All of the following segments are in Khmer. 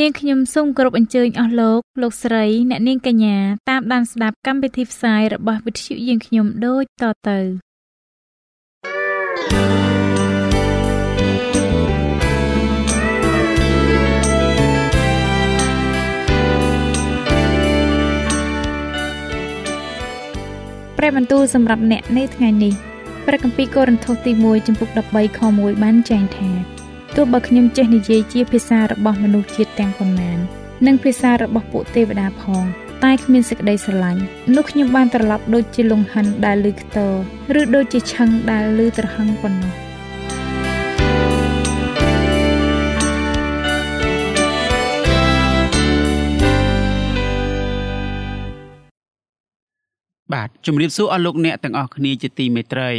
នាងខ្ញុំសូមគោរពអញ្ជើញអស់លោកលោកស្រីអ្នកនាងកញ្ញាតាមដានស្ដាប់កម្មវិធីផ្សាយរបស់វិទ្យុយើងខ្ញុំដូចតទៅព្រះបន្ទូលសម្រាប់អ្នកនៅថ្ងៃនេះព្រះគម្ពីរកូរិនថូសទី1ចំពុក13ខ1បានចែងថា ទោះបើខ្ញុំចេះនិយាយជាភាសារបស់មនុស្សជាតិទាំងប៉ុន្មាន និងភាសារបស់ពួកទេវតាផង តែគ្មានសេចក្តីស្រឡាញ់នោះខ្ញុំបានត្រឡប់ដូចជាលង្ហិនដែលលឺខ្ទរឬដូចជាឆឹងដែលលឺត្រហឹងប៉ុណ្ណោះបាទជំរាបសួរអស់លោកអ្នកទាំងអស់គ្នាជាទីមេត្រី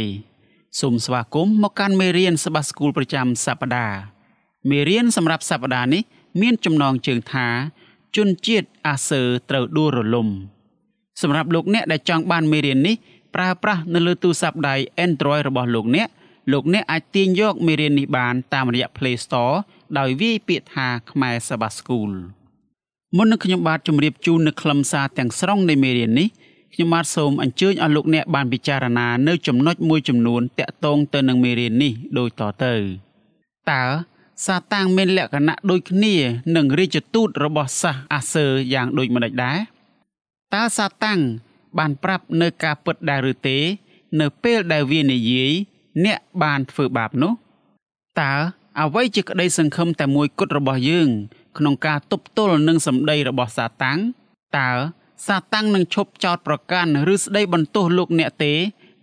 សូមស្វាគមន៍មកកាន់មេរៀនសបាស្គូលប្រចាំសប្តាហ៍មេរៀនសម្រាប់សប្តាហ៍នេះ មានចំណងជើងថា ជនជាតិអាសឺត្រូវដួលរលំ សម្រាប់លោកអ្នកដែលចង់បានមេរៀននេះប្រើប្រាស់នៅលើទូរស័ព្ទដៃ Android របស់លោកអ្នកលោកអ្នកអាចទាញយកមេរៀននេះបានតាមរយៈ Play Store ដោយវាយពាក្យថាខ្មែរសបាស្គូលមុននឹងខ្ញុំបាទជម្រាបជូននៅខ្លឹមសារទាំងស្រុងនៃមេរៀននេះ ខ្ញុំបាទសូមអញ្ជើញអស់លោកអ្នកបានពិចារណានៅចំណុចមួយចំនួនតាក់ទងទៅនឹងមេរៀននេះដូចតទៅតើសាតាំងមានលក្ខណៈដូចគ្នានឹងរាជទូតរបស់សាសអាសឺយ៉ាងដូចម្តេចដែរតើសាតាំងបានប្រាប់នៅការពិតដែរឬទេ នៅពេលដែលវានិយាយអ្នកបានធ្វើបាបនោះតើអ្វីជាក្តីសង្ឃឹមតែមួយគត់របស់យើង ក្នុងការទប់ទល់នឹងសម្ដីរបស់សាតាំងតើ សាតាំងនឹងឈប់ចោតប្រកាន់ឬស្ដីបន្ទោសលោកអ្នកទេ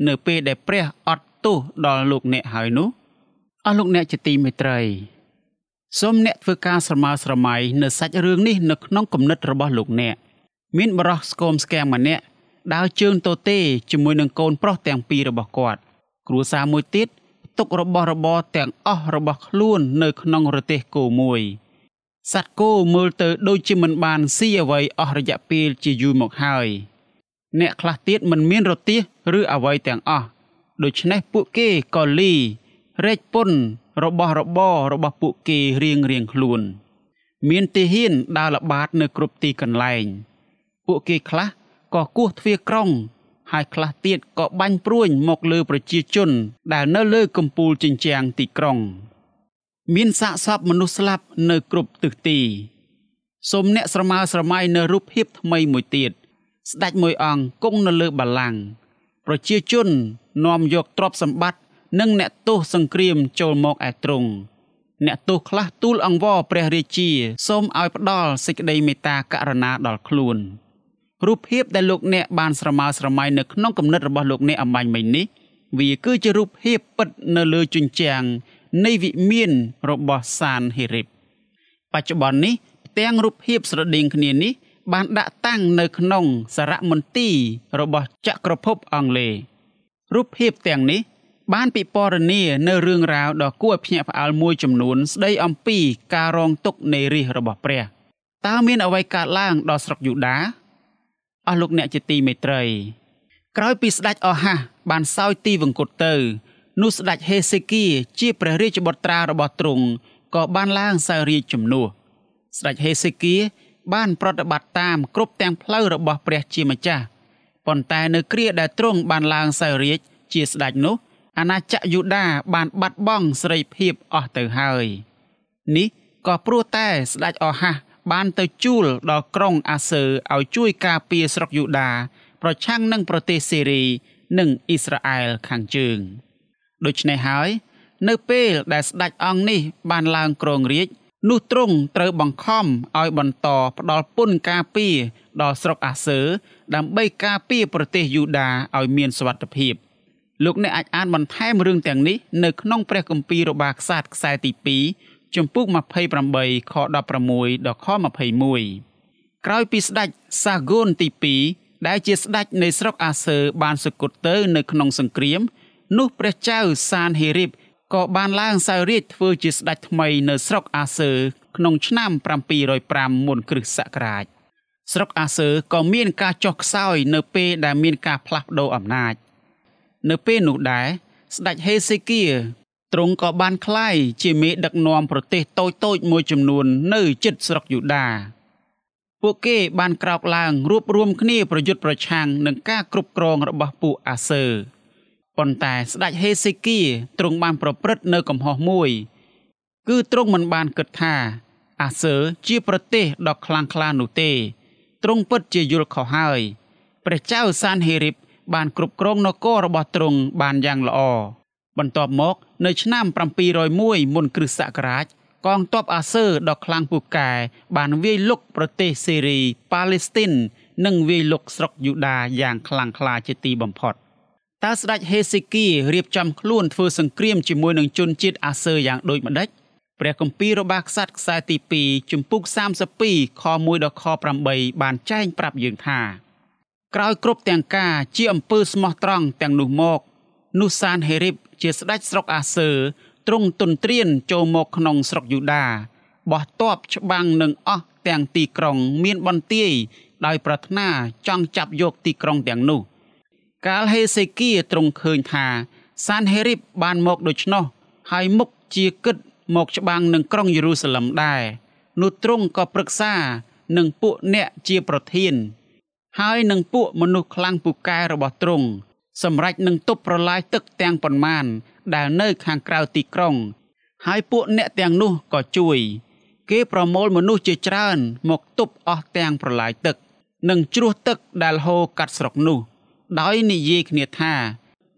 នៅពេលដែលព្រះអត់ទោសដល់លោកអ្នកហើយនោះអស់លោកអ្នកជាទីមេត្រីសូមអ្នកធ្វើការស្រមើស្រមៃនៅសាច់រឿងនេះនៅក្នុងគំនិតរបស់លោកអ្នកមានបរោះស្គមស្គាំងម្នាក់ដើរជើងទទេជាមួយនឹងកូនប្រុសទាំងពីររបស់គាត់ គ្រួសារមួយទៀតទុករបស់របរទាំងអស់របស់ខ្លួននៅក្នុងរទេះគោមួយ សត្វគោមើលទៅដូចជាមិនបានស៊ីអ្វីអស់រយៈពេលជាយូរមកហើយ អ្នកខ្លះទៀតមិនមានរទេះឬអ្វីទាំងអស់ដូច្នេះពួកគេក៏លីរែកពុនរបស់របររបស់ពួកគេរៀងរៀងខ្លួន មានទាហានដើរល្បាតនៅគ្រប់ទីកន្លែង ពួកគេខ្លះក៏គោះទ្វារក្រុង ហើយខ្លះទៀតក៏បាញ់ព្រួញមកលើប្រជាជន ដែលនៅលើកំពូលជញ្ជាំងទីក្រុង មានសាកសពមនុស្សស្លាប់នៅគ្រប់ទិសទីសូមអ្នកស្រមើស្រមៃនៅរូបភាពថ្មីមួយទៀតស្ដេចមួយអង្គគង់នៅលើបល្ល័ង្កប្រជាជននាំយកទ្រព្យសម្បត្តិនិងអ្នកទោសសង្គ្រាមចូលមកឯទ្រង់អ្នកទោសខ្លះទូលអង្វរព្រះរាជាសូមឲ្យផ្ដល់សេចក្តីមេត្តាករុណាដល់ខ្លួនរូបភាពដែលលោកអ្នកបានស្រមើស្រមៃនៅក្នុងគំនិតរបស់លោកអ្នកអំបញ្ញមិញនេះវាគឺជារូបភាពពិតនៅលើជញ្ជាំង នៃវិមានរបស់សានហេរិបបច្ចុប្បន្ននេះផ្ទាំងរូបភាពស្រដៀងគ្នានេះ បានដាក់តាំងនៅក្នុងសារមន្ទីររបស់ចក្រភពអង់គ្លេសរូបភាពទាំងនេះ បានពិពណ៌នានៅរឿងរ៉ាវដ៏គួរឲ្យភ្ញាក់ផ្អើលមួយចំនួន ស្ដីអំពីការរងទុក្ខនៃរាជរបស់ព្រះតើមានអ្វីកើតឡើងដល់ស្រុកយូដាអស់លោកអ្នកជាទីមេត្រី ក្រោយពីស្ដេចអហាសបានសោយទីវង្គតទៅ នោះស្ដេចហេសេគៀជាព្រះរាជបុត្រារបស់ទ្រង់ក៏បានឡើងសោយរាជជំនួសស្ដេចហេសេគៀបានប្រតិបត្តិតាមគ្រប់ទាំងផ្លូវរបស់ព្រះជាម្ចាស់ប៉ុន្តែនៅគ្រាដែលទ្រង់បានឡើងសោយរាជជាស្ដេចនោះ អាណាចក្រយូដាបានបាត់បង់សេរីភាពអស់ទៅហើយនេះក៏ព្រោះតែស្ដេចអហាសបានទៅជួលដល់ក្រុងអាសឺឲ្យជួយការពារស្រុកយូដា ប្រឆាំងនឹងប្រទេសសេរី និងអ៊ីស្រាអែលខាងជើង ដូច្នេះហើយ នៅពេលដែលស្ដេចអង្គនេះបានឡើងគ្រងរាជនោះទ្រង់ត្រូវបង្ខំឲ្យបន្តផ្ដល់ពន្ធការពារដល់ស្រុកអាសឺដើម្បីការពារប្រទេសយូដាឲ្យមានសុវត្ថិភាពលោកអ្នកអាចអានបន្ថែមរឿងទាំងនេះនៅក្នុងព្រះគម្ពីររបាខ្សាតខ្សែទី2ជំពូក28ខ16ដល់ខ21ក្រោយពីស្ដេចសាហ្គូនទី2ដែលជាស្ដេចនៃស្រុកអាសឺបានសុគតទៅនៅក្នុងសង្គ្រាម នោះព្រះចៅសានហេរីបក៏បានឡើងសោយរាជធ្វើជាស្ដេចថ្មីនៅស្រុកអាសឺក្នុងឆ្នាំ705មុនគ្រិស្តសករាជស្រុកអាសឺក៏មានការចុះខ្សោយនៅពេលដែលមានការផ្លាស់ប្ដូរអំណាច នៅពេលនោះដែរស្ដេចហេសេគៀទ្រង់ក៏បានក្លាយជាមេដឹកនាំប្រទេសតូចតូចមួយចំនួននៅជិតស្រុកយូដា ពួកគេបានក្រោកឡើងរួបរวมគ្នាប្រយុទ្ធប្រឆាំងនឹងការគ្រប់គ្រងរបស់ពួកអាសឺ ប៉ុន្តែស្ដេចហេសេគៀទ្រង់បានប្រព្រឹត្តនៅកំហុសមួយ គឺទ្រង់មិនបានគិតថា អាសឺជាប្រទេសដ៏ខ្លាំងក្លានោះទេទ្រង់ពិតជាយល់ខុសហើយព្រះចៅសានហេរីបបានគ្រប់គ្រងនគររបស់ទ្រង់បានយ៉ាងល្អបន្ទាប់មក នៅឆ្នាំ701មុនគ្រិស្តសករាជកងទ័ពអាសឺដ៏ខ្លាំងពូកែបានវាយលុកប្រទេសសេរីប៉ាឡេស្ទីន និងវាយលុកស្រុកយូដាយ៉ាងខ្លាំងក្លាជាទីបំផុត តើស្ដេចហេសេគីរៀបចំខ្លួនធ្វើសង្គ្រាមជាមួយនឹងជនជាតិអាសឺយ៉ាងដូចម្ដេចព្រះគម្ពីររបស់ក្សត្រខ្សែទី2ជំពូក32ខ1ដល់ខ8បានចែងប្រាប់យើងថាក្រោយគ្រប់ទាំងការជាអំពើស្មោះត្រង់ទាំងនោះមកនោះសានហេរីបជាស្ដេចស្រុកអាសឺទ្រង់ទន្ទ្រានចូលមកក្នុងស្រុកយូដាបោះតបច្បាំងនឹងអស់ទាំងទីក្រុង មានបន្ទាយដោយប្រាថ្នាចង់ចាប់យកទីក្រុងទាំងនោះ កាលហេសេគៀទ្រង់ឃើញថាសានហេរីបបានមកដូច្នោះហើយមុខជាគិតមកច្បាំងនឹងក្រុងយេរូសាឡឹមដែរនោះទ្រង់ក៏ប្រឹក្សានឹងពួកអ្នកជាប្រធាន ហើយនឹងពួកមនុស្សខ្លាំងពូកែរបស់ទ្រង់សម្រេចនឹងទប់ប្រឡាយទឹកទាំងប៉ុន្មានដែលនៅខាងក្រៅទីក្រុង ហើយពួកអ្នកទាំងនោះក៏ជួយ គេប្រមូលមនុស្សជាច្រើន មកទប់អស់ទាំងប្រឡាយទឹក និងជ្រោះទឹកដែលហូរកាត់ស្រុកនោះ ដោយនិយាយគ្នាថា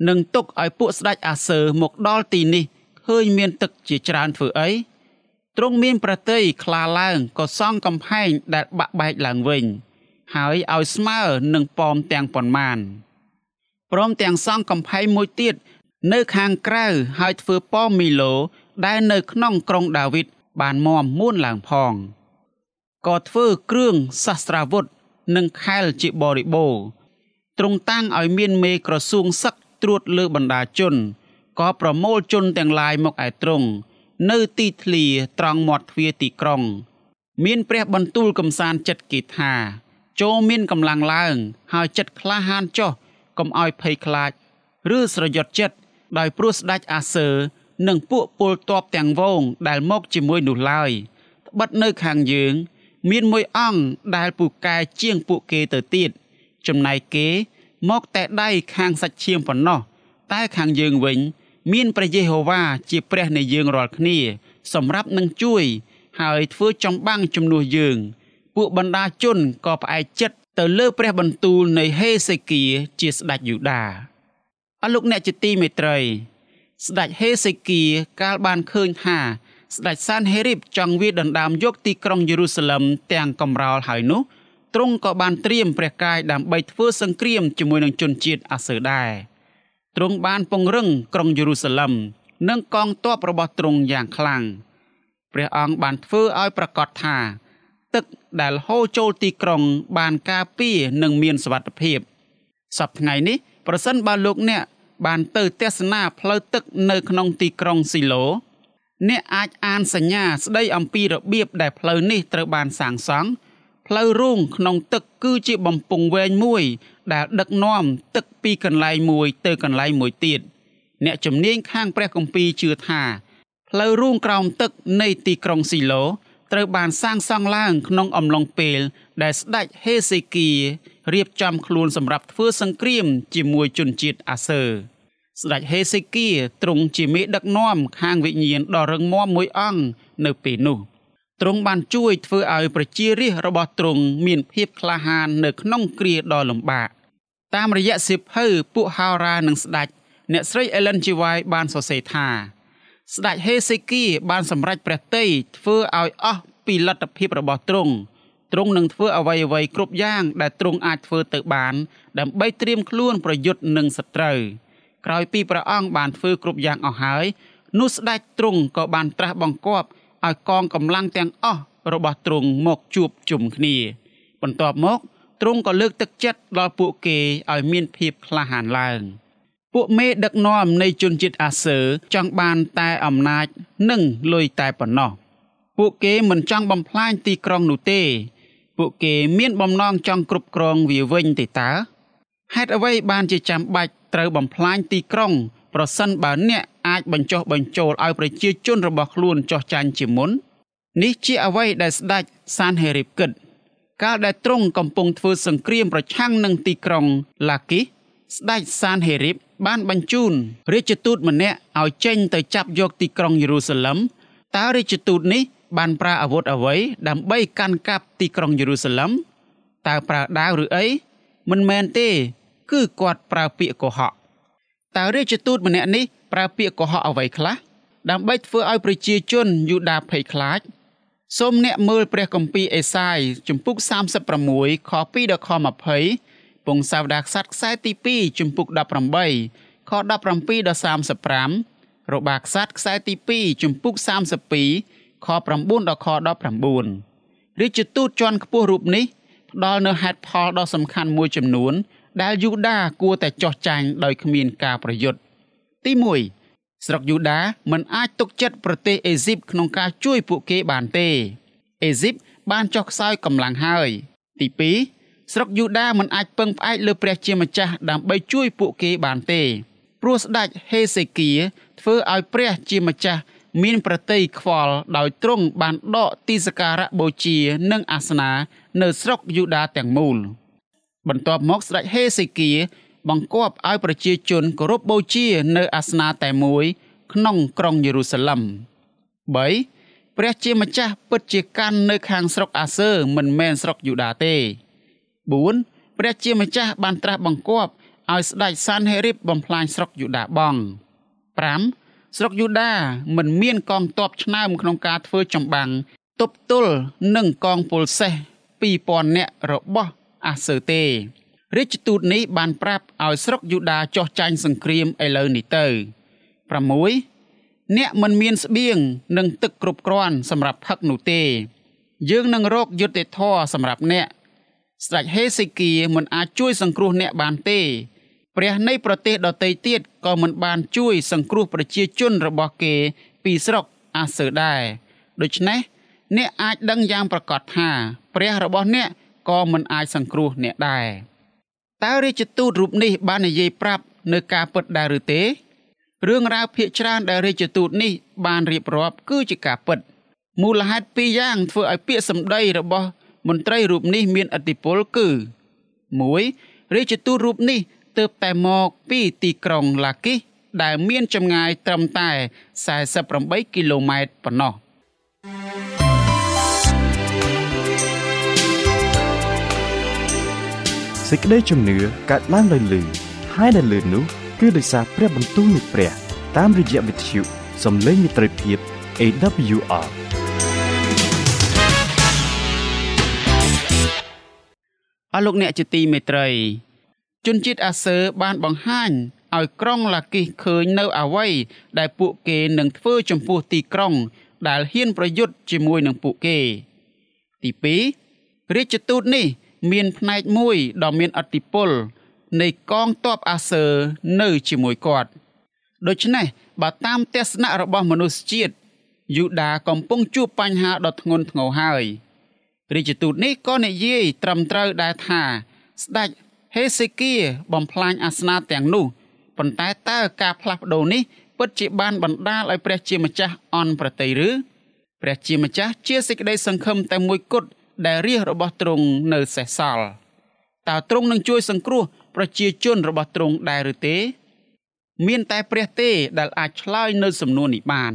នឹងទុកឲ្យពួកស្ដេចអាសឺមកដល់ទីនេះឃើញមានទឹកជាច្រើនធ្វើអីទ្រង់មានប្រតិយខ្លាឡើងក៏សង់កំផែងដែលបាក់បែកឡើងវិញ ហើយឲ្យស្មើនឹងប៉មទាំងប៉ុន្មានព្រមទាំងសង់កំផែងមួយទៀតនៅខាងក្រៅហើយធ្វើប៉មមីឡូដែលនៅក្នុងក្រុងដាវីតបានមមមួនឡើងផងក៏ធ្វើគ្រឿងសាស្ត្រាវុធនិងខែលជាបរិបូរ ទ្រង់តាំងឲ្យមានមេក្រសួងសឹកត្រួតលើបណ្ដាជនក៏ប្រមូលជនទាំងឡាយមកឯទ្រង់នៅទីធ្លាត្រង់មាត់ទ្វារទីក្រុង មានព្រះបន្ទូលកំសាន្តចិត្តគេថាចូលមានកម្លាំងឡើង ហើយចិត្តក្លាហានចុះកុំឲ្យភ័យខ្លាច ឬស្រយត់ចិត្តដោយព្រោះស្ដេចអាសឺនិងពួកពលទ័ពទាំងវងដែលមកជាមួយនោះឡើយត្បិតនៅខាងយើង មានមួយអង្គដែលពូកែជាងពួកគេទៅទៀត ចំណែកគេ មកតែដៃខាងសាច់ឈាមប៉ុណ្ណោះតែខាងយើងវិញ មានព្រះយេហូវ៉ាជាព្រះនៃយើងរាល់គ្នា សម្រាប់នឹងជួយ ហើយធ្វើចំបាំងជំនួសយើង ពួកបណ្ដាជនក៏ផ្អែកចិត្តទៅលើព្រះបន្ទូលនៃហេសេគៀជាស្ដេចយូដាអរលោកអ្នកជាទីមេត្រី ស្ដេចហេសេគៀកាលបានឃើញថាស្ដេចសានហេរីបចង់វាដណ្ដើមយកទីក្រុងយេរូសាឡឹមទាំងកំរោលហើយនោះ ទ្រង់ក៏បានត្រៀមព្រះកាយដើម្បីធ្វើសង្គ្រាមជាមួយនឹងជនជាតិអាសឺដែរទ្រង់បានពង្រឹងក្រុងយេរូសាឡឹមនិងកងទ័ពរបស់ទ្រង់យ៉ាងខ្លាំងព្រះអង្គបានធ្វើឲ្យប្រកាសថា ទឹកដែលហូរចូលទីក្រុង បានការពារនិងមានសុវត្ថិភាពសប្តាហ៍ថ្ងៃនេះប្រសិនបើលោកអ្នកបានទៅទស្សនាផ្លូវទឹកនៅក្នុងទីក្រុងស៊ីឡូអ្នកអាចអានសញ្ញាស្ដីអំពីរបៀបដែលផ្លូវនេះត្រូវបានសាងសង់ ផ្លូវរូងក្នុងទឹកគឺជាបំពង់វែងមួយ ដែលដឹកនាំទឹកពីកន្លែងមួយទៅកន្លែងមួយទៀតអ្នកជំនាញខាងព្រះគម្ពីរជឿថាផ្លូវរូងក្រោមទឹកនៃទីក្រុងស៊ីឡូត្រូវបានសាងសង់ឡើងក្នុងអំឡុងពេល ដែលស្ដេចហេសេគីរៀបចំខ្លួនសម្រាប់ធ្វើសង្គ្រាមជាមួយជនជាតិអាសឺស្ដេចហេសេគីទ្រង់ជាមេដឹកនាំខាងវិញ្ញាណដ៏រឹងមាំមួយអង្គនៅពេលនោះ។ ទ្រង់បានជួយធ្វើឲ្យប្រជារាស្ត្ររបស់ទ្រង់មានភាពក្លាហាននៅក្នុងគ្រាដ៏លំបាកតាមរយៈសិភៅពួកហោរានិងស្ដេចអ្នកស្រី Ellen G. White បានសរសេរថាស្ដេចហេសេគីបានសម្រេចព្រះតីធ្វើឲ្យអស់ពីលទ្ធភាពរបស់ទ្រង់ទ្រង់នឹងធ្វើអ្វីអ្វីគ្រប់យ៉ាងដែលទ្រង់អាចធ្វើទៅបាន ដើម្បីត្រៀមខ្លួនប្រយុទ្ធនឹងសត្រូវក្រោយពីព្រះអង្គបានធ្វើគ្រប់យ៉ាងអស់ហើយនោះស្ដេចទ្រង់ក៏បានត្រាស់បង្គាប់ ឲ្យកងកម្លាំងទាំងអស់របស់ទ្រង់មកជួបជុំគ្នា បន្ទាប់មកទ្រង់ក៏លើកទឹកចិត្តដល់ពួកគេឲ្យមានភាពក្លាហានឡើងពួកមេដឹកនាំនៃជនជាតិអាសឺចង់បានតែអំណាចនិងលុយតែប៉ុណ្ណោះពួកគេមិនចង់បំផ្លាញទីក្រុងនោះទេ ពួកគេមានបំណងចង់គ្រប់គ្រងវាវិញទេតើហេតុអ្វីបានជាចាំបាច់ត្រូវបំផ្លាញទីក្រុង ប្រសិនបើអ្នកអាចបញ្ចុះបញ្ចូលឲ្យប្រជាជនរបស់ខ្លួនចោះចាញ់ជាមុននេះជាអ្វីដែលស្ដេចសានហេរីបគិត កាលដែលទ្រង់កំពុងធ្វើសង្គ្រាមប្រឆាំងនឹងទីក្រុងឡាគីស្ដេចសានហេរីបបានបញ្ជូនរាជទូតម្នាក់ឲ្យចេញទៅចាប់យកទីក្រុងយេរូសាឡឹមតើរាជទូតនេះបានប្រើអាវុធអ្វីដើម្បីកាន់កាប់ទីក្រុងយេរូសាឡឹមតើប្រើដាវឬអីមិនមែនទេ គឺគាត់ប្រើពាក្យកុហក តើរាជទូតម្នាក់នេះប្រើពាក្យកុហកអ្វីខ្លះដើម្បីធ្វើឲ្យប្រជាជនយូដាភ័យខ្លាចសូមអ្នកមើលព្រះគម្ពីរអេសាយជំពូក36ខ2ដល់ខ20ពងសាវតារខ្សាត់ខ្សែទី2ជំពូក18ខ17ដល់35របាខ្សាត់ខ្សែទី2ជំពូក32ខ9ដល់ខ19រាជទូតជាន់ខ្ពស់រូបនេះផ្ដល់នូវហេតុផលដ៏សំខាន់មួយចំនួន ដែលយូដាគួរតែចោះចាញ់ដោយគ្មានការប្រយុទ្ធទី1ស្រុកយូដាមិនអាចទុកចិត្តប្រទេសអេស៊ីបក្នុងការជួយពួកគេបានទេអេស៊ីបបានចុះខ្សោយកម្លាំងហើយ ទី2ស្រុកយូដាមិនអាចពឹងផ្អែកលើព្រះជាម្ចាស់ដើម្បីជួយពួកគេបានទេ ព្រោះស្ដេចហេសេគៀធ្វើឲ្យព្រះជាម្ចាស់មានប្រតិយខ្វល់ដោយទ្រង់បានដកទីសក្ការៈបូជានិងអាសនានៅស្រុកយូដាទាំងមូល បន្ទាប់មកស្ដេចហេសេគៀបង្គាប់ឲ្យប្រជាជនគោរពបូជានៅអាសនៈតែមួយ ក្នុងក្រុងយេរូសាឡឹម3ព្រះជាម្ចាស់ពិតជាកាន់នៅខាងស្រុកអាសឺមិនមែនស្រុកយូដាទេ4ព្រះជាម្ចាស់បានត្រាស់បង្គាប់ឲ្យស្ដេចសានហេរីបបំផ្លាញស្រុកយូដាបង5ស្រុកយូដាមិនមានកងទ័ពឆ្នើមក្នុងការធ្វើចម្បាំងទប់ទល់នឹងកងពលសេះ2000នាក់របស់ អាសឺទេរាជទូតនេះបានប្រាប់ឲ្យស្រុកយូដាចោះចាញ់សង្គ្រាមឥឡូវនេះទៅ6អ្នកមិនមានស្បៀងនិងទឹកគ្រប់គ្រាន់សម្រាប់ផឹកនោះទេ យើងនឹងរកយុត្តិធម៌សម្រាប់អ្នកស្ដេចហេសេគៀមិនអាចជួយសង្គ្រោះអ្នកបានទេព្រះនៃប្រទេសដទៃទៀតក៏មិនបានជួយសង្គ្រោះប្រជាជនរបស់គេពីស្រុកអាសឺដែរដូច្នេះអ្នកអាចដឹងយ៉ាងប្រកបថា ព្រះរបស់អ្នក ក៏មិនអាចសង្គ្រោះអ្នកដែរតើរាជទូតរូបនេះបាននិយាយប្រាប់នៅការពិតដែរឬទេរឿងរ៉ាវភាគច្រើនដែលរាជទូតនេះបានរៀបរាប់គឺជាការពិតមូលហេតុពីរយ៉ាងធ្វើឲ្យពាក្យសម្ដីរបស់មន្ត្រីរូបនេះមានឥទ្ធិពលគឺ1រាជទូតរូបនេះទើបតែមកពីទីក្រុងឡាគីសដែលមានចម្ងាយត្រឹមតែ48គីឡូម៉ែត្រប៉ុណ្ណោះ។ សេចក្តីជំនឿកើតឡើងដោយលឺហើយដែលលឺនោះគឺដោយសារព្រះបន្ទូលនៃព្រះ តាមរយៈវិទ្យុសំឡេងមិត្តភាព AWR អស់លោកអ្នកជាទីមេត្រី ជនជាតិអាសឺបានបង្ហាញឲ្យក្រុងឡាគីសឃើញនៅអ្វីដែលពួកគេនឹងធ្វើចំពោះទីក្រុង ដែលហ៊ានប្រយុទ្ធជាមួយនឹងពួកគេ ទី2រាជទូតនេះ មានផ្នែកមួយដ៏មានអធិពលនៃកងទ័ពអាសឺនៅជាមួយគាត់ដូច្នេះបើតាមទស្សនៈរបស់មនុស្សជាតិយូដាកំពុងជួបបញ្ហាដ៏ធ្ងន់ធ្ងរហើយរាជទូតនេះក៏និយាយត្រឹមត្រូវដែរថាស្ដេចហេសេគៀបំផ្លាញអាសនៈទាំងនោះប៉ុន្តែតើការផ្លាស់ប្ដូរនេះពិតជាបានបណ្ដាលឲ្យព្រះជាម្ចាស់អន់ប្រតិឬព្រះជាម្ចាស់ជាសេចក្តីសង្ឃឹមតែមួយគត់ ដែលរាជរបស់ទ្រង់នៅសេសសល់តើទ្រង់នឹងជួយសង្គ្រោះប្រជាជនរបស់ទ្រង់ដែរឬទេ មានតែព្រះទេដែលអាចឆ្លើយនៅសំណួរនេះបាន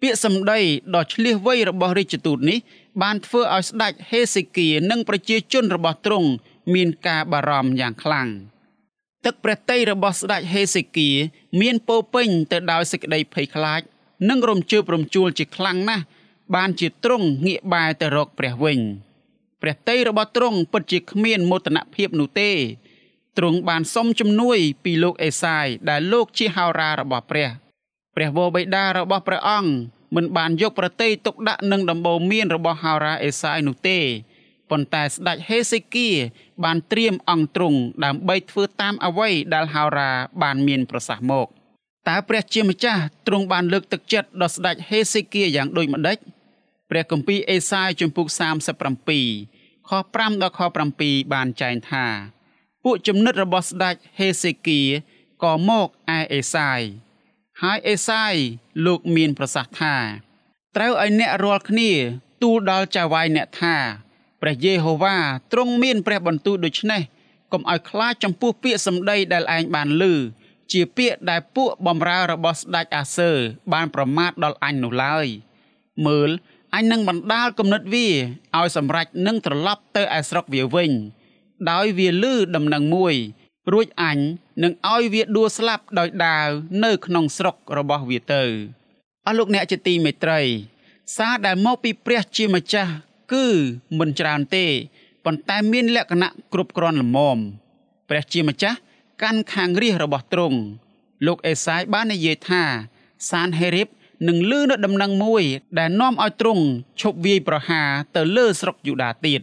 ពាក្យសម្ដីដ៏ឆ្លៀសវៃរបស់រាជទូតនេះ បានធ្វើឲ្យស្ដេចហេសេគៀនិងប្រជាជនរបស់ទ្រង់មានការបារម្ភយ៉ាងខ្លាំងទឹកព្រះតីរបស់ស្ដេចហេសេគៀមានពោពេញទៅដោយសេចក្តីភ័យខ្លាច និងរំជើបរំជួលជាខ្លាំងណាស់ បានជាទ្រង់ងាកបែរទៅរកព្រះវិញព្រះតីរបស់ទ្រង់ពិតជាគ្មានមោទនភាពនោះទេទ្រង់បានសុំជំនួយពីលោកអេសាយដែលលោកជាហោរារបស់ព្រះព្រះវរបិតារបស់ព្រះអង្គមិនបានយកប្រតិយទុកដាក់នឹងដំបូន្មានរបស់ហោរាអេសាយនោះទេប៉ុន្តែស្ដេចហេសេគៀបានត្រៀមអង្គទ្រង់ដើម្បីធ្វើតាមអ្វីដែលហោរាបានមានប្រសាសន៍មកតើព្រះជាម្ចាស់ទ្រង់បានលើកទឹកចិត្តដល់ស្ដេចហេសេគៀយ៉ាងដូចម្ដេច ព្រះគម្ពីរអេសាយជំពូក37ខ5ដល់ខ7បានចែងថាពួកចំណិតរបស់ស្ដេចហេសេគៀក៏មកឯអេសាយហើយអេសាយលោកមានប្រសាសន៍ថាត្រូវឲ្យអ្នករាល់គ្នាទូលដល់ចៅវាយអ្នកថាព្រះយេហូវ៉ាទ្រង់មានព្រះបន្ទូលដូច្នេះកុំឲ្យខ្លាចចំពោះពាក្យសម្ដីដែលឯងបានឮជាពាក្យដែលពួកបំរើរបស់ស្ដេចអាសឺបានប្រមាថដល់អញនោះឡើយមើល អញនឹងបណ្ដាលគំនិតវាឲ្យសម្រេចនឹងត្រឡប់ទៅឯស្រុកវាវិញ ដោយវាលឺដំណឹងមួយ រួចអញនឹងឲ្យវាដួលស្លាប់ដោយដាវនៅក្នុងស្រុករបស់វាទៅអស់លោកអ្នកជាទីមេត្រី សារដែលមកពីព្រះជាម្ចាស់គឺមិនច្រើនទេប៉ុន្តែមានលក្ខណៈគ្រប់គ្រាន់ល្មមព្រះជាម្ចាស់កាន់ខាងរាជរបស់ទ្រង់លោកអេសាយបាននិយាយថាសានហេរីប នឹងលឺនៅដំណឹងមួយ ដែលនាំឲ្យទ្រង់ឈប់វាយប្រហារទៅលើស្រុកយូដាទៀត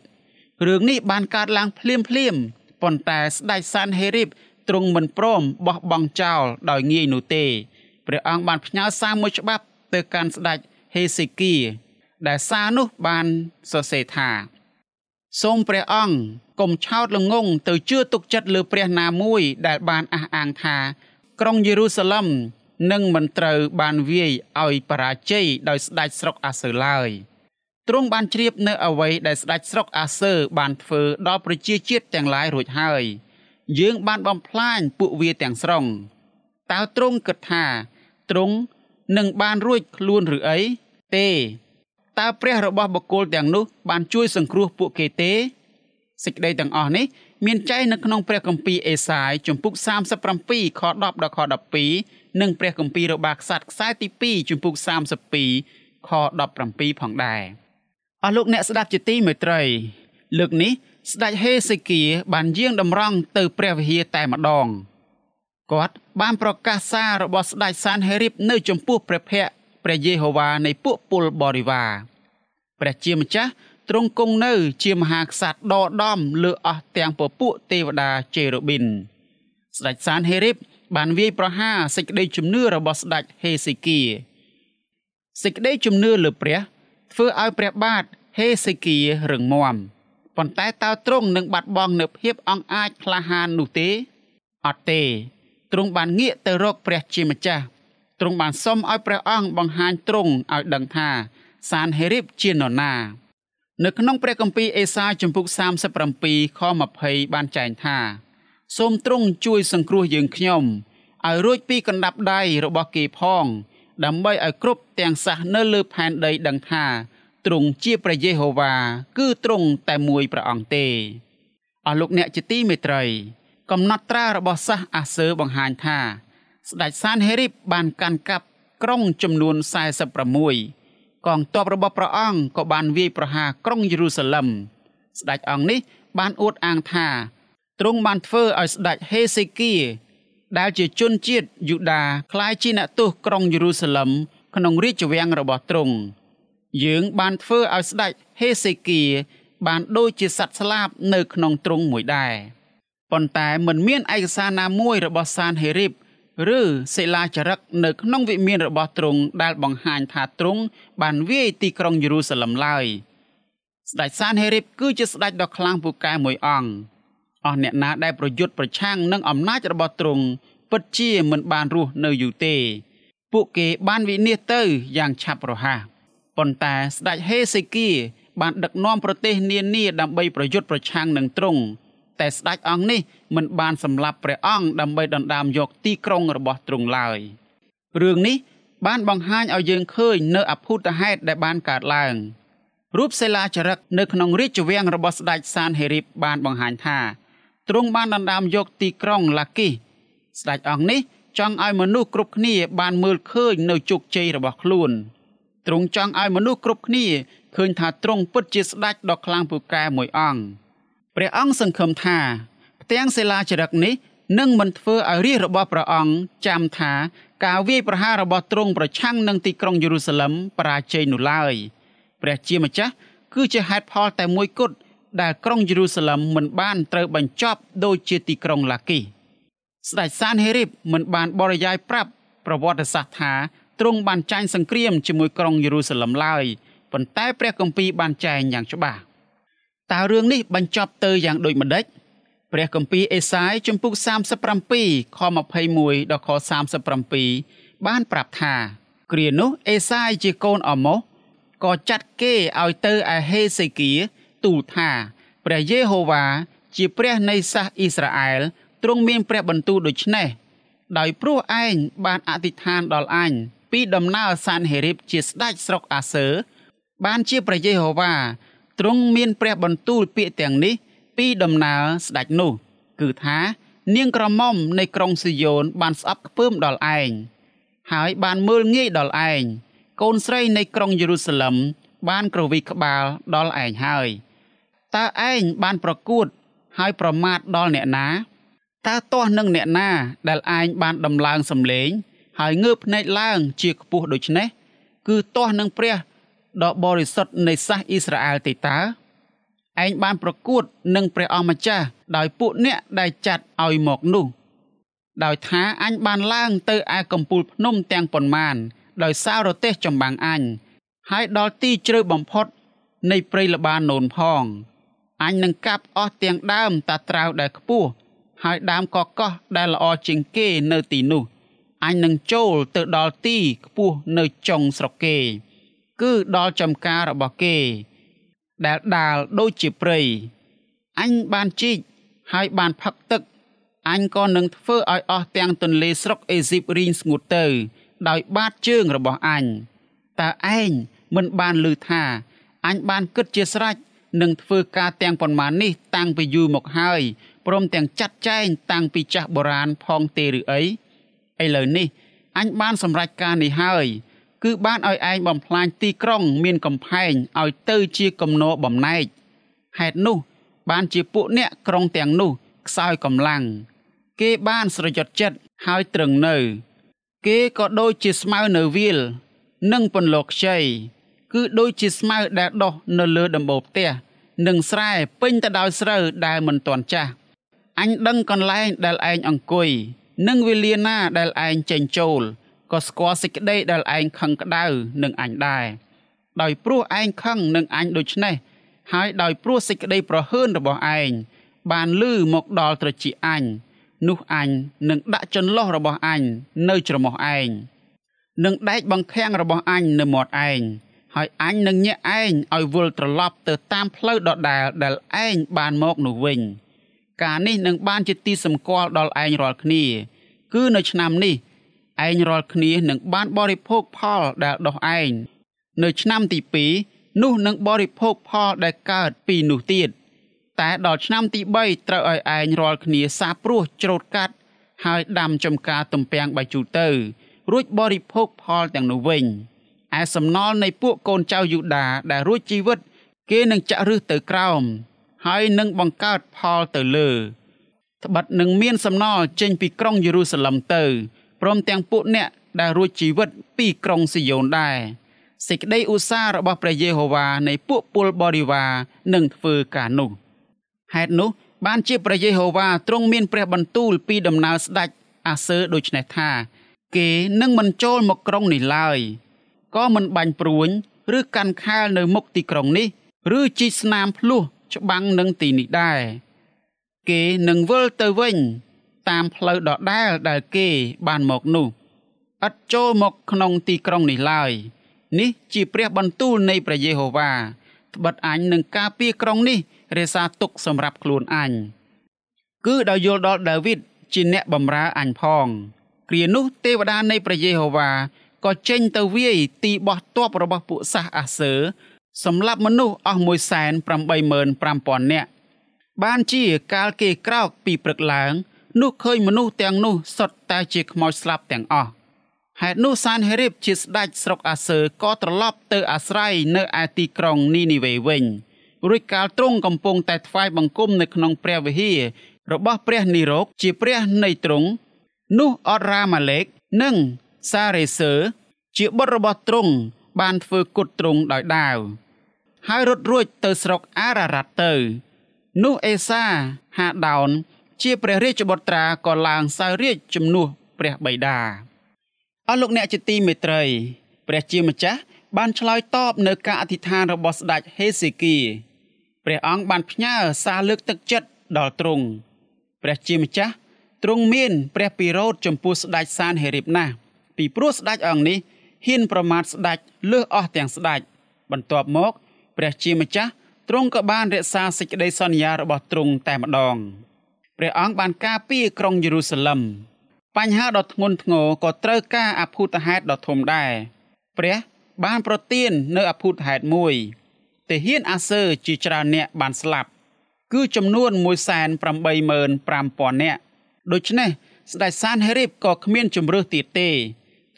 រឿងនេះបានកើតឡើងភ្លាមភ្លាមប៉ុន្តែស្ដេចសានហេរីបទ្រង់មិនព្រមបោះបង់ចោលដោយងាយនោះទេព្រះអង្គបានផ្ញើសារមួយច្បាប់ទៅកាន់ស្ដេចហេសេគីដែលសារនោះបានសរសេរថាសូមព្រះអង្គកុំឆោតល្ងងទៅជឿទុកចិត្តលើព្រះណាមួយដែលបានអះអាងថា ក្រុងយេរូសាឡិម នឹងមិនត្រូវបានវាយឲ្យបរាជ័យដោយស្ដេចស្រុកអាសឺឡើយទ្រង់បានជ្រាបនៅអ្វីដែលស្ដេចស្រុកអាសឺបានធ្វើដល់ប្រជាជាតិទាំងឡាយរួចហើយ យើងបានបំផ្លាញពួកវាទាំងស្រុងតើទ្រង់គិតថាទ្រង់នឹងបានរួចខ្លួនឬអីទេតើព្រះរបស់បុគ្គលទាំងនោះបានជួយសង្គ្រោះពួកគេទេសេចក្តីទាំងអស់នេះ មានចែងនៅក្នុងព្រះគម្ពីរអេសាយជំពូក37ខ10ដល់ខ12និងព្រះគម្ពីររបស់ក្សត្រខ្សែទី2ជំពូក32ខ17ផងដែរអស់លោកអ្នកស្ដាប់ជាទីមេត្រី លើកនេះស្ដេចហេសេគៀបានយាងតម្រង់ទៅព្រះវិហារតែម្ដងគាត់បានប្រកាសសាររបស់ស្ដេចសានហេរីបនៅចំពោះព្រះភ័ក្ត្រព្រះយេហូវ៉ានៃពួកពលបរិវារព្រះជាម្ចាស់ ទ្រង់គង់នៅ ជាមហាក្សត្រដដំលើអស់ទាំងពពួកទេវតាជេរូប៊ីនស្ដេចសានហេរីបបានវាយប្រហារសេចក្តីជំនឿរបស់ស្ដេចហេសេគៀសេចក្តីជំនឿលើព្រះធ្វើឲ្យព្រះបាទហេសេគៀរឹងមាំប៉ុន្តែតើទ្រង់នឹងបាត់បង់នូវភាពអង់អាចក្លាហាននោះទេអត់ទេទ្រង់បានងាកទៅរកព្រះជាម្ចាស់ទ្រង់បានសុំឲ្យព្រះអង្គបង្ហាញទ្រង់ឲ្យដឹងថាសានហេរីបជានរណា នៅក្នុងព្រះគម្ពីរអេសាយជំពូក37ខ20បានចែងថា សូមទ្រង់ជួយសង្គ្រោះយើងខ្ញុំឲ្យរួចពីកណ្ដាប់ដៃរបស់គេផង ដើម្បីឲ្យគ្រប់ទាំងសះនៅលើផែនដីដឹងថាទ្រង់ជាព្រះយេហូវ៉ាគឺទ្រង់តែមួយព្រះអង្គទេអស់លោកអ្នកជាទីមេត្រី កំណត់ត្រារបស់សាសអាសឺបង្ហាញថា ស្ដេចសានហេរីបបានកាន់កាប់ក្រុងចំនួន46 កងទ័ពរបស់ព្រះអង្គក៏បានវាយប្រហារក្រុងយេរូសាឡឹមស្ដេចអង្គនេះបានអួតអាងថាទ្រង់បានធ្វើឲ្យស្ដេចហេសេគៀដែលជាជនជាតិយូដាក្លាយជាអ្នកទោសក្រុងយេរូសាឡឹមក្នុងរាជវាំងរបស់ទ្រង់យើងបានធ្វើឲ្យស្ដេចហេសេគៀបានដូចជាសត្វស្លាបនៅក្នុងទ្រង់មួយដែរប៉ុន្តែមិនមានឯកសារណាមួយរបស់សានហេរីប ឬសិលាចារឹកនៅក្នុងវិមានរបស់ទ្រង់ដែលបង្ហាញថាទ្រង់បានវាយទីក្រុងយេរូសាឡឹមឡើយស្ដេចសានហេរីបគឺជាស្ដេចដ៏ខ្លាំងពូកែមួយអង្គអស់អ្នកណាដែលប្រយុទ្ធប្រឆាំងនឹងអំណាចរបស់ទ្រង់ពិតជាមិនបានរស់នៅយូរទេ ពួកគេបានវិនិច្ឆ័យទៅយ៉ាងឆាប់រហ័សប៉ុន្តែស្ដេចហេសេគៀបានដឹកនាំប្រទេសនានាដើម្បីប្រយុទ្ធប្រឆាំងនឹងទ្រង់ តែស្ដេចអង្គនេះមិនបានសម្លាប់ព្រះអង្គដើម្បីដណ្ដើមយកទីក្រុងរបស់ទ្រង់ឡើយរឿងនេះបានបង្ហាញឲ្យយើងឃើញនៅអភូតហេតុដែលបានកើតឡើងរូបសិលាចារឹកនៅក្នុងរាជវាំងរបស់ស្ដេចសានហេរីបបានបង្ហាញថាទ្រង់បានដណ្ដើមយកទីក្រុងឡាគីស្ដេចអង្គនេះចង់ឲ្យមនុស្សគ្រប់គ្នាបានមើលឃើញនៅជោគជ័យរបស់ខ្លួនទ្រង់ចង់ឲ្យមនុស្សគ្រប់គ្នាឃើញថាទ្រង់ពិតជាស្ដេចដ៏ខ្លាំងពូកែមួយអង្គ ព្រះអង្គសង្ឃឹមថាផ្ទាំងសិលាចារឹកនេះនឹងមិនធ្វើឲ្យរាជរបស់ព្រះអង្គចាំថាការវាយប្រហាររបស់ទ្រង់ប្រឆាំងនឹងទីក្រុងយេរូសាឡឹមបរាជ័យនោះឡើយព្រះជាម្ចាស់គឺជាហេតុផលតែមួយគត់ដែលក្រុងយេរូសាឡឹមមិនបានត្រូវបញ្ចប់ដូចជាទីក្រុងឡាគីស្ដេចសានហេរីបមិនបានបរិយាយប្រាប់ប្រវត្តិសាស្ត្រថាទ្រង់បានចាញ់សង្គ្រាមជាមួយក្រុងយេរូសាឡឹមឡើយប៉ុន្តែព្រះគម្ពីរបានចែងយ៉ាងច្បាស់ តើរឿងនេះបញ្ចប់ទៅយ៉ាងដូចម្ដេចព្រះគម្ពីរអេសាយជំពូក37ខ21ដល់ខ37បានប្រាប់ថាគ្រានោះអេសាយជាកូនអម៉ូសក៏ចាត់គេឲ្យទៅឯហេសេគៀទូលថាព្រះយេហូវ៉ាជាព្រះនៃសាសអ៊ីស្រាអែលទ្រង់មានព្រះបន្ទូលដូច្នេះដោយព្រោះឯងបានអធិដ្ឋានដល់អញពីដំណើរសានហេរីបជាស្ដេចស្រុកអាសឺបានជាព្រះយេហូវ៉ា ទ្រង់មានព្រះបន្ទូលពាក្យទាំងនេះ ពីដំណើរស្ដេចនោះ គឺថា នាងក្រមុំនៃក្រុងស៊ីយ៉ូនបានស្អប់ខ្ពើមដល់ឯងហើយបានមើលងាយដល់ឯងកូនស្រីនៃក្រុងយេរូសាឡឹមបានក្រវីក្បាលដល់ឯងហើយតើឯងបានប្រកួតហើយប្រមាថដល់អ្នកណាតើទាស់នឹងអ្នកណាដែលឯងបានដំឡើងសម្លេង ហើយងើបភ្នែកឡើងជាខ្ពស់ដូច្នេះគឺទាស់នឹងព្រះ ដ៏បរិសុទ្ធនៃសាសអ៊ីស្រាអែលទេតើឯងបានប្រកួតនឹងព្រះអម្ចាស់ដោយពួកអ្នកដែលចាត់ឲ្យមកនោះ ដោយថាអញបានឡើងទៅឯកំពូលភ្នំទាំងប៉ុន្មានដោយសាររទេះចម្បាំងអញហើយដល់ទីជ្រៅបំផុត នៃព្រៃល្បាណូនផងអញនឹងកាប់អស់ទាំងដើមតាត្រាវដែលខ្ពស់ហើយដើមកកោះដែលល្អជាងគេនៅទីនោះអញនឹងចូលទៅដល់ទីខ្ពស់នៅចុងស្រុកគេ គឺដល់ចំការរបស់គេ ដែលដាលដូចជាព្រៃអញបានជីកហើយបានផឹកទឹកអញក៏នឹងធ្វើឲ្យអស់ទាំងទន្លេស្រុកអេស៊ីបរីងស្ងួតទៅ ដោយបាតជើងរបស់អញតើឯងមិនបានឮថាអញបានគិតជាស្រេចនឹងធ្វើការទាំងប៉ុន្មាននេះ តាំងពីយូរមកហើយព្រមទាំងចាត់ចែងតាំងពីចាស់បុរាណផងទេឬអីឥឡូវនេះអញបានសម្រេចការនេះហើយ គឺបានឲ្យឯងបំផ្លាញទីក្រុង មានកំផែងឲ្យទៅជាគំនរបំណែកហេតុនោះ បានជាពួកអ្នកក្រុងទាំងនោះខ្សោយកម្លាំងគេបានស្រយុតចិត្តហើយត្រឹងនៅ គេក៏ដូចជាស្មៅនៅវាល និងពន្លកខ្ចីគឺដូចជាស្មៅដែលដុះនៅលើដំបូលផ្ទះនិងស្រែពេញទៅដោយស្រូវដែលមិនទាន់ចាស់អញដឹងកន្លែងដែលឯងអង្គុយនិងវេលាណាដែលឯងចេញចូល ក៏ស្គាល់សេចក្តីដែលឯងខឹងក្តៅនឹងអញដែរដោយព្រោះឯងខឹងនឹងអញដូច្នេះហើយដោយព្រោះសេចក្តីប្រហើនរបស់ឯងបានលឺមកដល់ត្រចៀកអញនោះអញនឹងដាក់ចន្លោះរបស់អញនៅច្រមុះឯងនឹងដែកបង្ខាំងរបស់អញនៅមាត់ឯងហើយអញនឹងញាក់ឯងឲ្យវិលត្រឡប់ទៅតាមផ្លូវដដែលដែលឯងបានមកនោះវិញ ការនេះនឹងបានជាទីសម្គាល់ដល់ឯងរាល់គ្នា គឺនៅឆ្នាំនេះ ឯងរាល់គ្នានឹងបានបរិភោគផលដែលដុះឯងនៅឆ្នាំទី2នោះនឹងបរិភោគផលដែលកើតពីនោះទៀតតែដល់ឆ្នាំទី3ត្រូវឲ្យឯងរាល់គ្នាសាព្រោះច្រូតកាត់ហើយដាំចំការទំពាំងបាយជូរទៅ រួចបរិភោគផលទាំងនោះវិញឯសំណល់នៃពួកកូនចៅយូដាដែលរួចជីវិត គេនឹងចាក់រឹសទៅក្រោមហើយនឹងបង្កើតផលទៅលើត្បិតនឹងមានសំណល់ចេញពីក្រុងយេរូសាឡឹមទៅ ព្រមទាំងពួកអ្នកដែលរួចជីវិតពីក្រុងស៊ីយ៉ូនដែរសេចក្តីឧស្សាហ៍របស់ព្រះយេហូវ៉ានៃពួកពលបរិវារនឹងធ្វើការនោះហេតុនោះបានជាព្រះយេហូវ៉ាទ្រង់មានព្រះបន្ទូលពីដំណើរស្ដេចអាសឺដូច្នេះថា គេនឹងមិនចូលមកក្រុងនេះឡើយក៏មិនបាញ់ព្រួញ ឬកាន់ខែលនៅមុខទីក្រុងនេះ ឬជីកស្នាមភ្លោះច្បាំងនឹងទីនេះដែរគេនឹងវិលទៅវិញ តាមផ្លូវដដែលដែលគេបានមកនោះឥតចូលមកក្នុងទីក្រុងនេះឡើយនេះជាព្រះបន្ទូលនៃព្រះយេហូវ៉ាត្បិតអញនឹងការពារក្រុងនេះរក្សាទុកសម្រាប់ខ្លួនអញគឺដោយយល់ដល់ដាវីតជាអ្នកបម្រើអញផងគ្រានោះទេវតានៃព្រះយេហូវ៉ាក៏ចេញទៅវាយទីបោះទ័ពរបស់ពួកសាសអាសឺសម្លាប់មនុស្សអស់185,000នាក់បានជាកាលគេក្រោកពីព្រឹកឡើង នោះឃើញមនុស្សទាំងនោះសុទ្ធតែជាខ្មោចស្លាប់ទាំងអស់ហេតុនោះសានហេរីបជាស្ដេចស្រុកអាសឺក៏ត្រឡប់ទៅអាស្រ័យនៅឯទីក្រុងនីនីវេវិញរួចកាលទ្រង់កំពុងតែថ្វាយបង្គំនៅក្នុងព្រះវិហាររបស់ព្រះនិរោកជាព្រះនៃទ្រង់នោះអត់រ៉ាម៉ាឡេកនិងសារេសឺជាបុត្ររបស់ទ្រង់បានធ្វើគុតទ្រង់ដោយដាវហើយរត់រួចទៅស្រុកអារ៉ារ៉ាត់ទៅ នោះអេសាហាដោន ជាព្រះរាជបុត្រាក៏ឡើងសោយរាជជំនួសព្រះបិតាអស់លោកអ្នកជាទីមេត្រី ព្រះជាម្ចាស់បានឆ្លើយតបនៅការអធិដ្ឋានរបស់ស្ដេចហេសេគីព្រះអង្គបានផ្ញើសារលើកទឹកចិត្តដល់ទ្រង់ព្រះជាម្ចាស់ទ្រង់មានព្រះពិរោធចំពោះស្ដេចសានហេរីបណាស់ពីព្រោះស្ដេចអង្គនេះហ៊ានប្រមាថស្ដេចលើសអស់ទាំងស្ដេចបន្ទាប់មក ព្រះជាម្ចាស់ទ្រង់ក៏បានរក្សាសេចក្តីសន្យារបស់ទ្រង់តែម្ដង ព្រះអង្គបានការពារក្រុងយេរូសាឡឹមបញ្ហាដ៏ធ្ងន់ធ្ងរក៏ត្រូវការអភូតហេតុដ៏ធំដែរព្រះបានប្រទាននៅអភូតហេតុមួយទាហានអាសឺជាច្រើនអ្នកបានស្លាប់ គឺចំនួន185,000នាក់ដូច្នេះស្ដេចសានហេរីបក៏គ្មានជំរឿសទៀតទេ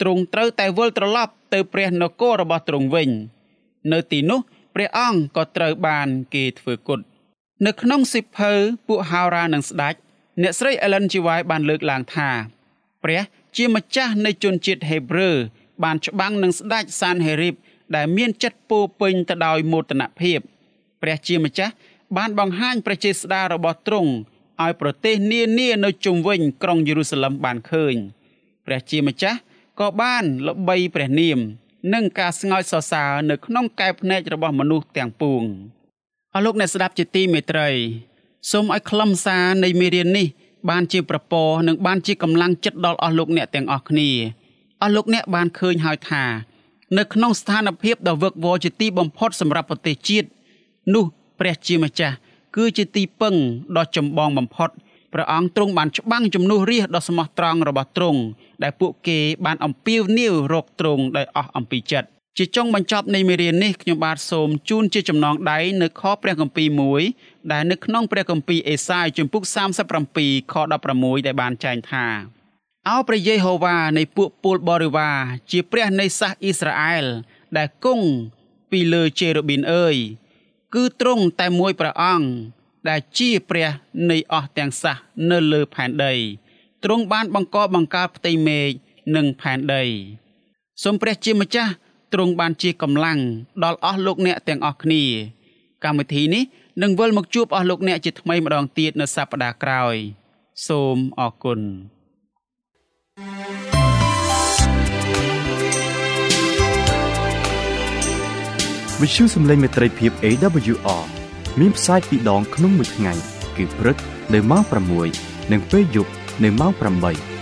ទ្រង់ត្រូវតែវិលត្រឡប់ទៅព្រះនគររបស់ទ្រង់វិញ នៅទីនោះព្រះអង្គក៏ត្រូវបានគេធ្វើគុត នៅក្នុងសិភៅពួកហោរានិងស្ដេចអ្នកស្រី Ellen G. White បានលើកឡើងថាព្រះជាម្ចាស់នៃជនជាតិហេប្រឺបានច្បាំងនឹងស្ដេចសានហេរីបដែលមានចិត្តពោពេញទៅដោយមោទនភាពព្រះជាម្ចាស់បានបង្ហាញព្រះចេស្តារបស់ទ្រង់ឲ្យប្រទេសនានានៅជុំវិញក្រុងយេរូសាឡឹមបានឃើញព្រះជាម្ចាស់ក៏បានល្បីព្រះនាម និងការស្ងើចសរសើរនៅក្នុងកែវភ្នែករបស់មនុស្សទាំងពួង អរលោកអ្នកស្ដាប់ជាទីមេត្រីសូមឲ្យខ្លឹមសារនៃមេរៀននេះ បានជាប្រពរនិងបានជាកម្លាំងចិត្តដល់អស់លោកអ្នកទាំងអស់គ្នាអស់លោកអ្នកបានឃើញហើយថានៅក្នុងស្ថានភាពដ៏វឹកវរជាទីបំផុតសម្រាប់ប្រទេសជាតិនោះព្រះជាម្ចាស់គឺជាទីពឹងដ៏ចម្បងបំផុតព្រះអង្គទ្រង់បានច្បាំងជំនួសរាជដ៏ស្មោះត្រង់របស់ទ្រង់ដែលពួកគេបានអំពាវនាវរកទ្រង់ដោយអស់អំពីចិត្ត ជាចុងបញ្ចប់នៃមេរៀននេះខ្ញុំបាទសូមជូនជាចំណងដៃនៅខព្រះគម្ពីរមួយដែលនៅក្នុងព្រះគម្ពីរអេសាយជំពូក37ខ16ដែលបានចែងថាអោព្រះយេហូវ៉ានៃពួកពលបរិវារជាព្រះនៃសាសអ៊ីស្រាអែលដែលគង់ពីលើជេរូប៊ីនអើយគឺទ្រង់តែមួយព្រះអង្គដែលជាព្រះនៃអស់ទាំងសះនៅលើផែនដីទ្រង់បានបង្កបង្កើតផ្ទៃមេឃនិងផែនដីសូមព្រះជាម្ចាស់ ទ្រង់បានជាកម្លាំងដល់អស់លោកអ្នកទាំងអស់គ្នា កម្មវិធីនេះនឹងវិលមកជួបអស់លោកអ្នកជាថ្មីម្ដងទៀតនៅសប្ដាហ៍ក្រោយ សូមអរគុណវិទ្យុសំឡេងមេត្រីភាព AWR មានផ្សាយពីរដងក្នុងមួយថ្ងៃ គឺព្រឹកនៅម៉ោង6និងពេលយប់នៅម៉ោង8